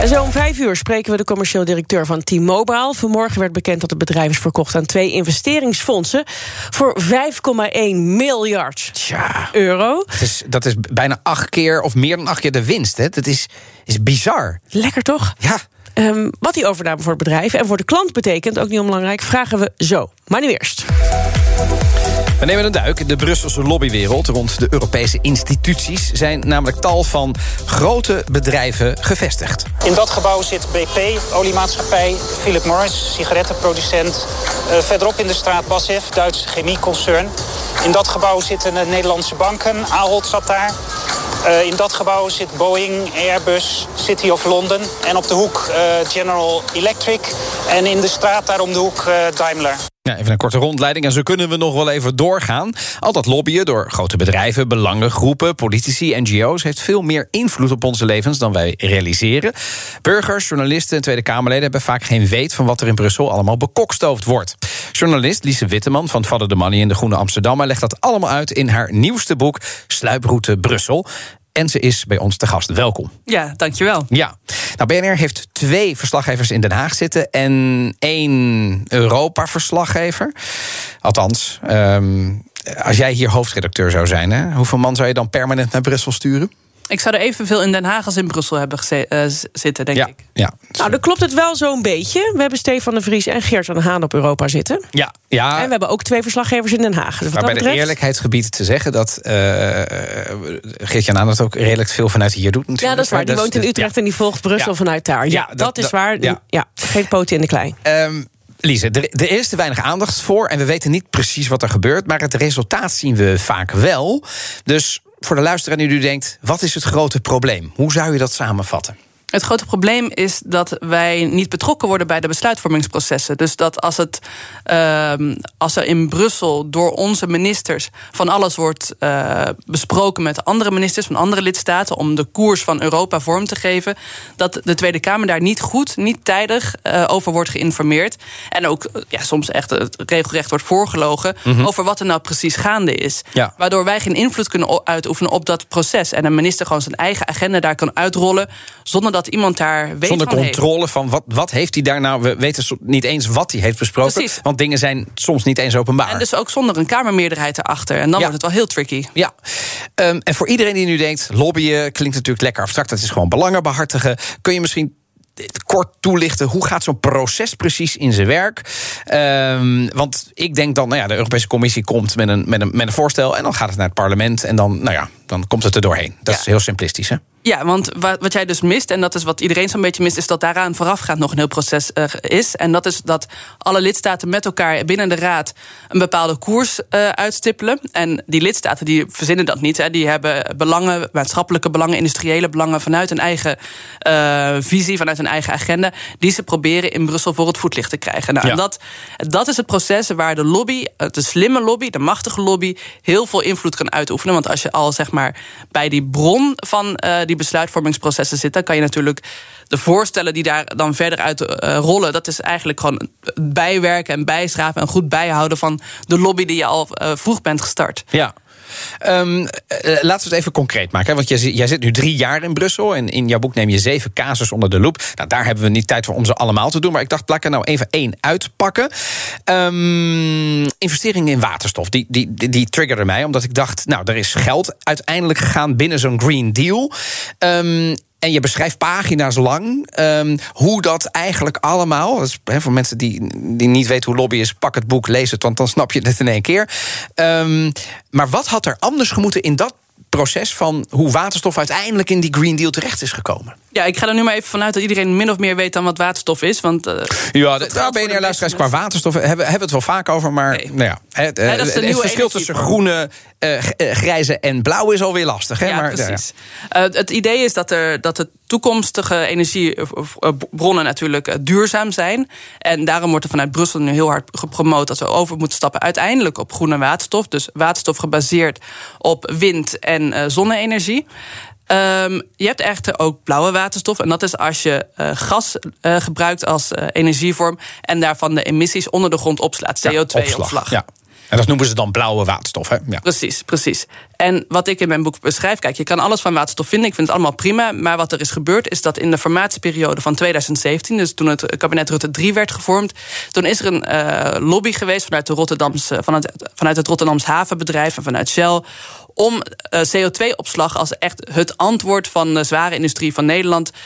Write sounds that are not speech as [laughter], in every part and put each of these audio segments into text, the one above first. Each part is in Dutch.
En zo om vijf uur spreken we de commercieel directeur van T-Mobile. Vanmorgen werd bekend dat het bedrijf is verkocht aan twee investeringsfondsen... voor 5,1 miljard Tja, euro. dat is, dat is bijna acht keer of meer dan acht keer de winst. Hè? Dat is, is bizar. Lekker toch? Ja, Ehm, wat die overname voor het bedrijf en voor de klant betekent, ook niet onbelangrijk, vragen we zo. Maar nu eerst. We nemen een duik. De Brusselse lobbywereld rond de Europese instituties... zijn namelijk tal van grote bedrijven gevestigd. In dat gebouw zit BP, oliemaatschappij, Philip Morris, sigarettenproducent. Uh, verderop in de straat BASF, Duitse chemieconcern. In dat gebouw zitten de Nederlandse banken, Ahold zat daar. Uh, in dat gebouw zit Boeing, Airbus, City of London. En op de hoek General Electric. En in de straat daar om de hoek Daimler. Ja, even een korte rondleiding en zo kunnen we nog wel even doorgaan. Al dat lobbyen door grote bedrijven, belangengroepen, politici, NGO's... heeft veel meer invloed op onze levens dan wij realiseren. Burgers, journalisten en Tweede Kamerleden... hebben vaak geen weet van wat er in Brussel allemaal bekokstoofd wordt. Journalist Lise Witteman van Father de Money in de Groene Amsterdammer... legt dat allemaal uit in haar nieuwste boek Sluiproute Brussel. En ze is bij ons te gast. Welkom. Ja, dankjewel. Ja. Nou, BNR heeft twee verslaggevers in Den Haag zitten en één Europa-verslaggever. Althans, um, als jij hier hoofdredacteur zou zijn, hè, hoeveel man zou je dan permanent naar Brussel sturen? Ik zou er evenveel in Den Haag als in Brussel hebben uh, zitten, denk ja, ik. Ja. Nou, dan klopt het wel zo'n beetje. We hebben Stefan de Vries en Geert van de Haan op Europa zitten. Ja, ja. En we hebben ook twee verslaggevers in Den Haag. Dus maar bij betreft... de eerlijkheidsgebied te zeggen dat uh, Geert-Jan Haan het ook redelijk veel vanuit hier doet. Natuurlijk. Ja, dat is waar. Die woont in Utrecht ja. en die volgt Brussel ja. vanuit daar. Ja, dat, dat, is waar. Ja. ja, geen poten in de klei. Um, Lise, er, er, is te weinig aandacht voor en we weten niet precies wat er gebeurt, maar het resultaat zien we vaak wel. Dus voor de luisteraar die nu denkt, wat is het grote probleem? Hoe zou je dat samenvatten? Het grote probleem is dat wij niet betrokken worden bij de besluitvormingsprocessen. Dus dat als, het, uh, als er in Brussel door onze ministers van alles wordt uh, besproken met andere ministers van andere lidstaten om de koers van Europa vorm te geven, dat de Tweede Kamer daar niet goed, niet tijdig uh, over wordt geïnformeerd. En ook ja, soms echt het regelrecht wordt voorgelogen mm -hmm. over wat er nou precies gaande is. Ja. Waardoor wij geen invloed kunnen uitoefenen op dat proces. En een minister gewoon zijn eigen agenda daar kan uitrollen zonder dat dat iemand daar weet Zonder van controle heeft. van wat, wat heeft hij daar nou... We weten niet eens wat hij heeft besproken. Precies. Want dingen zijn soms niet eens openbaar. En dus ook zonder een kamermeerderheid erachter. En dan Ja. wordt het wel heel tricky. Ja, um, en voor iedereen die nu denkt... lobbyen klinkt natuurlijk lekker abstract, dat is gewoon belangen behartigen. Kun je misschien kort toelichten hoe gaat zo'n proces precies in zijn werk? Um, want ik denk dan, nou ja, de Europese Commissie komt met een, met, een, met een voorstel... en dan gaat het naar het parlement en dan, nou ja, dan komt het er doorheen. Dat Ja. is heel simplistisch, hè? Ja, want wat, jij dus mist, en dat is wat iedereen zo'n beetje mist, is dat daaraan voorafgaand nog een heel proces eh, is. En dat is dat alle lidstaten met elkaar binnen de raad een bepaalde koers eh, uitstippelen. En die lidstaten die verzinnen dat niet. Hè. Die hebben belangen, maatschappelijke belangen, industriële belangen vanuit een eigen eh, visie, vanuit een eigen agenda, die ze proberen in Brussel voor het voetlicht te krijgen. Nou, Ja. en dat, dat is het proces waar de lobby, de slimme lobby, de machtige lobby, heel veel invloed kan uitoefenen. Want als je al zeg maar bij die bron van die besluitvormingsprocessen zit, dan kan je natuurlijk de voorstellen die daar dan verder uit eh, rollen, dat is eigenlijk gewoon bijwerken en bijschraven en goed bijhouden van de lobby die je al eh, vroeg bent gestart. Ja. Eh, laten we het even concreet maken. Want jij, jij zit nu drie jaar in Brussel. En in jouw boek neem je zeven casus onder de loep. Nou, daar hebben we niet tijd voor om ze allemaal te doen. Maar ik dacht, ik er nou even één uitpakken. Ehm investeringen in waterstof. Die, die, die, die triggerde mij. Omdat ik dacht, nou, er is geld uiteindelijk gegaan binnen zo'n Green Deal. Ehm, en je beschrijft pagina's lang ehm, hoe dat eigenlijk allemaal. Voor mensen die, die niet weten hoe lobby is, pak het boek, lees het, want dan snap je het in één keer. Ehm, maar wat had er anders gemoeten in dat proces van hoe waterstof uiteindelijk in die Green Deal terecht is gekomen? Ja, ik ga er nu maar even vanuit dat iedereen min of meer weet dan wat waterstof is. Want, eh, Ja, daar de BNR luisteraars qua waterstof hebben, hebben we het wel vaak over. Maar Nee. nou ja, het, eh, dat is de het verschil tussen groene, eh, eh, grijze en blauw is alweer lastig. Hè? Ja, maar, precies. Het idee is dat, er, dat de toekomstige energiebronnen natuurlijk duurzaam zijn. En daarom wordt er vanuit Brussel nu heel hard gepromoot dat we over moeten stappen uiteindelijk op groene waterstof. Dus waterstof gebaseerd op wind en en zonne-energie. Um, je hebt echter ook blauwe waterstof. En dat is als je uh, gas uh, gebruikt als uh, energievorm. en daarvan de emissies onder de grond opslaat. CO2-opslag. Ja, En dat noemen ze dan blauwe waterstof. Hè? Ja. Precies, precies. En wat ik in mijn boek beschrijf, kijk, je kan alles van waterstof vinden. Ik vind het allemaal prima. Maar wat er is gebeurd, is dat in de formatieperiode van 2017, dus toen het kabinet Rutte 3 werd gevormd, toen is er een uh, lobby geweest vanuit, de Rotterdamse, vanuit, vanuit het Rotterdams havenbedrijf en vanuit Shell om uh, CO2-opslag als echt het antwoord van de zware industrie van Nederland uh,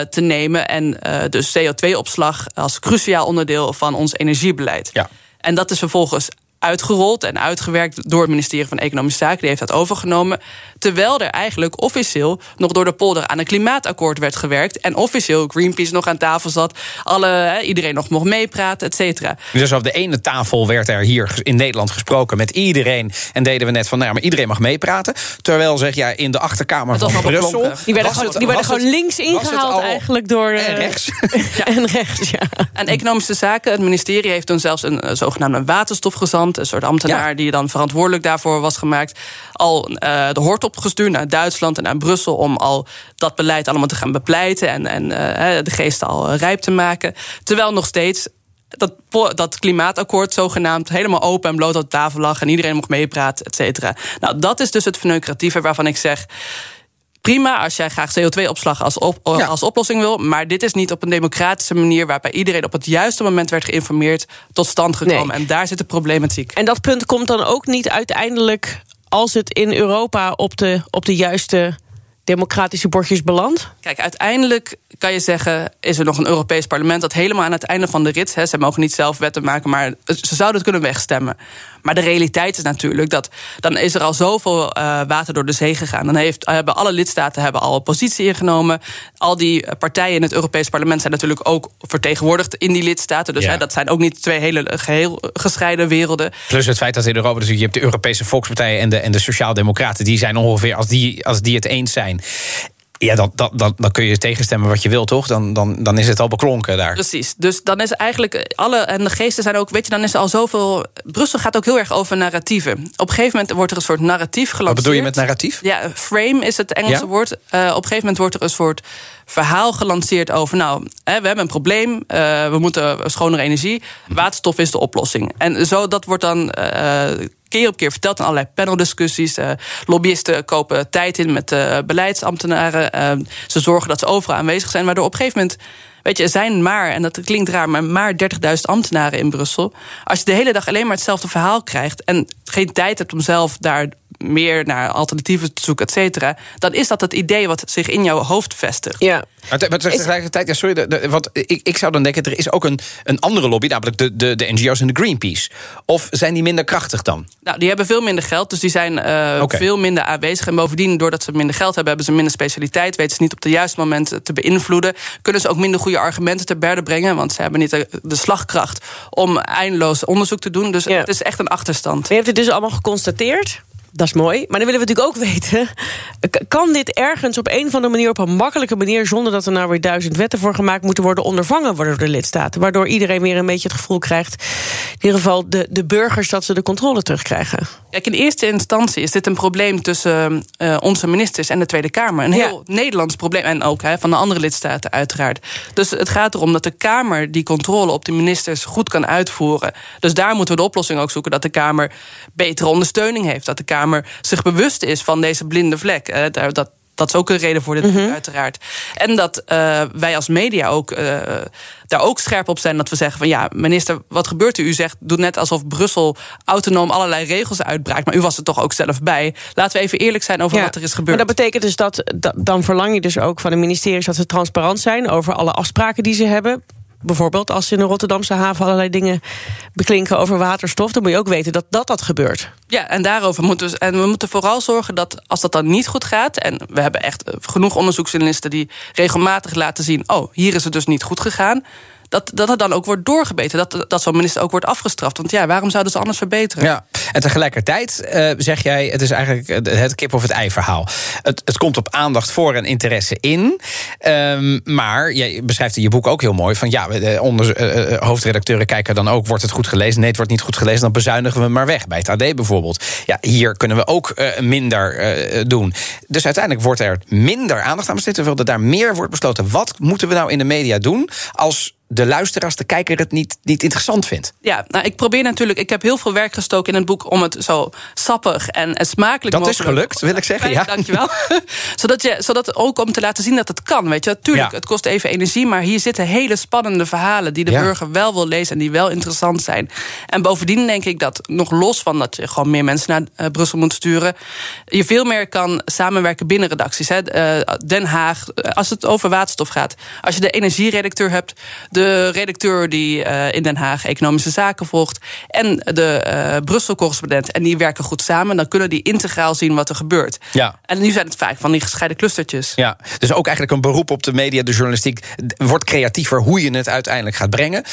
te nemen. En uh, dus CO2-opslag als cruciaal onderdeel van ons energiebeleid. Ja. En dat is vervolgens uitgerold en uitgewerkt door het ministerie van Economische Zaken. Die heeft dat overgenomen. Terwijl er eigenlijk officieel nog door de polder aan een klimaatakkoord werd gewerkt. En officieel Greenpeace nog aan tafel zat. Alle, hè, iedereen nog mocht meepraten, et cetera. Dus op de ene tafel werd er hier in Nederland gesproken met iedereen. En deden we net van, nou ja, maar iedereen mag meepraten. Terwijl zeg jij in de achterkamer van Brussel. Die werden gewoon, die werden gewoon links ingehaald eigenlijk door. En rechts. [laughs] ja. en rechts, ja. En Economische Zaken, het ministerie heeft toen zelfs een uh, zogenaamde waterstofgezant. Een soort ambtenaar ja. die dan verantwoordelijk daarvoor was gemaakt. Al uh, de hoort opgestuurd naar Duitsland en naar Brussel. om al dat beleid allemaal te gaan bepleiten. en, en uh, de geest al rijp te maken. Terwijl nog steeds dat, dat klimaatakkoord zogenaamd helemaal open en bloot op tafel lag. en iedereen mocht meepraten, et cetera. Nou, dat is dus het verneukeratieve waarvan ik zeg prima als jij graag CO2-opslag als, op, ja. als oplossing wil. Maar dit is niet op een democratische manier waarbij iedereen op het juiste moment werd geïnformeerd tot stand gekomen. Nee. En daar zit de problematiek. En dat punt komt dan ook niet uiteindelijk als het in Europa op de, op de juiste democratische bordjes belandt? Kijk, uiteindelijk kan je zeggen, is er nog een Europees parlement dat helemaal aan het einde van de rit, hè, ze mogen niet zelf wetten maken, maar ze zouden het kunnen wegstemmen. Maar de realiteit is natuurlijk dat dan is er al zoveel uh, water door de zee gegaan. Dan heeft, hebben alle lidstaten hebben al positie ingenomen. Al die partijen in het Europees parlement zijn natuurlijk ook vertegenwoordigd in die lidstaten. Dus ja. hè, dat zijn ook niet twee hele geheel gescheiden werelden. Plus het feit dat in Europa, dus je hebt de Europese volkspartijen en de, en de Sociaaldemocraten, die zijn ongeveer als die, als die het eens zijn. Ja, dan, dan, dan, dan kun je tegenstemmen wat je wil, toch? Dan, dan, dan is het al beklonken daar. Precies. Dus dan is eigenlijk alle. En de geesten zijn ook. Weet je, dan is er al zoveel. Brussel gaat ook heel erg over narratieven. Op een gegeven moment wordt er een soort narratief gelanceerd. Wat bedoel je met narratief? Ja, frame is het Engelse ja? woord. Uh, op een gegeven moment wordt er een soort verhaal gelanceerd over. Nou, hè, we hebben een probleem. Uh, we moeten schonere energie. Waterstof is de oplossing. En zo dat wordt dan. Uh, keer op keer verteld in allerlei paneldiscussies. Uh, lobbyisten kopen tijd in met uh, beleidsambtenaren. Uh, ze zorgen dat ze overal aanwezig zijn. Waardoor op een gegeven moment. Weet je, er zijn maar, en dat klinkt raar, maar maar 30.000 ambtenaren in Brussel. Als je de hele dag alleen maar hetzelfde verhaal krijgt. en geen tijd hebt om zelf daar meer naar alternatieven te zoeken, et cetera. dan is dat het idee wat zich in jouw hoofd vestigt. Ja. Maar, maar tegelijkertijd, ja, sorry, de, de, want ik, ik zou dan denken, er is ook een, een andere lobby, namelijk de, de, de NGO's en de Greenpeace. Of zijn die minder krachtig dan? Nou, die hebben veel minder geld, dus die zijn uh, okay. veel minder aanwezig. En bovendien, doordat ze minder geld hebben, hebben ze minder specialiteit, weten ze niet op de juiste moment te beïnvloeden. Kunnen ze ook minder goede argumenten te berden brengen, want ze hebben niet de, de slagkracht om eindeloos onderzoek te doen. Dus ja. het is echt een achterstand. Maar je hebt het dus allemaal geconstateerd. Dat is mooi. Maar dan willen we natuurlijk ook weten... [laughs] kan dit ergens op een of andere manier... op een makkelijke manier... zonder dat er nou weer duizend wetten voor gemaakt moeten worden... ondervangen worden door de lidstaten? Waardoor iedereen weer een beetje het gevoel krijgt... in ieder geval de, de burgers dat ze de controle terugkrijgen. Kijk, in eerste instantie is dit een probleem... tussen uh, onze ministers en de Tweede Kamer. Een heel ja. Nederlands probleem. En ook hè, van de andere lidstaten uiteraard. Dus het gaat erom dat de Kamer die controle op de ministers... goed kan uitvoeren. Dus daar moeten we de oplossing ook zoeken... dat de Kamer betere ondersteuning heeft. Dat de Kamer zich bewust is van deze blinde vlek. Uh, dat, dat is ook een reden voor dit, mm -hmm. uiteraard. En dat uh, wij als media ook uh, daar ook scherp op zijn. Dat we zeggen van ja, minister, wat gebeurt er? U zegt, doet net alsof Brussel autonoom allerlei regels uitbraakt. Maar u was er toch ook zelf bij. Laten we even eerlijk zijn over ja, wat er is gebeurd. Maar dat betekent dus dat, dat, dan verlang je dus ook van de ministeries dat ze transparant zijn over alle afspraken die ze hebben bijvoorbeeld als in de Rotterdamse haven allerlei dingen beklinken over waterstof, dan moet je ook weten dat dat, dat gebeurt. Ja, en daarover moeten we. En we moeten vooral zorgen dat als dat dan niet goed gaat. En we hebben echt genoeg onderzoeksjournalisten die regelmatig laten zien: oh, hier is het dus niet goed gegaan dat, dat het dan ook wordt doorgebeten. Dat, dat zo'n minister ook wordt afgestraft. Want ja, waarom zouden ze anders verbeteren? Ja, en tegelijkertijd uh, zeg jij, het is eigenlijk het kip of het ei verhaal. Het, het komt op aandacht voor en interesse in. Um, maar jij beschrijft in je boek ook heel mooi van ja, de onder, uh, hoofdredacteuren kijken dan ook, wordt het goed gelezen? Nee, het wordt niet goed gelezen, dan bezuinigen we maar weg. Bij het AD bijvoorbeeld. Ja, hier kunnen we ook minder doen. Dus uiteindelijk wordt er minder aandacht aan besteed, terwijl er daar meer wordt besloten. Wat moeten we nou in de media doen als de luisteraars, de kijker het niet, niet interessant vindt. Ja, nou, ik probeer natuurlijk. Ik heb heel veel werk gestoken in het boek om het zo sappig en, en smakelijk dat is gelukt, wil ik zeggen. Ja. Dankjewel. [laughs] zodat, je, zodat ook om te laten zien dat het kan. Weet je, tuurlijk, het kost even energie, maar hier zitten hele spannende verhalen die de burger wel wil lezen en die wel interessant zijn. En bovendien denk ik dat nog los van dat je gewoon meer mensen naar uh, Brussel moet sturen, je veel meer kan samenwerken binnen redacties. Hè. Uh, Den Haag, eh, als het over waterstof gaat, als je de energieredacteur hebt, de de redacteur die uh, in Den Haag economische zaken volgt en de uh, Brussel-correspondent. En die werken goed samen. Dan kunnen die integraal zien wat er gebeurt. Ja. En nu zijn het vaak van die gescheiden clustertjes. Ja, dus ook eigenlijk een beroep op de media, de journalistiek. Wordt creatiever hoe je het uiteindelijk gaat brengen.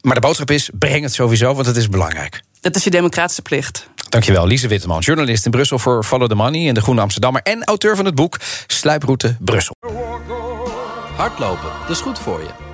Maar de boodschap is: breng het sowieso, want het is belangrijk. Dat is je democratische plicht. Dankjewel, Lise Witteman, journalist in Brussel voor Follow the Money in de Groene Amsterdammer en auteur van het boek Sluiproute Brussel. Hardlopen, dat is goed voor je.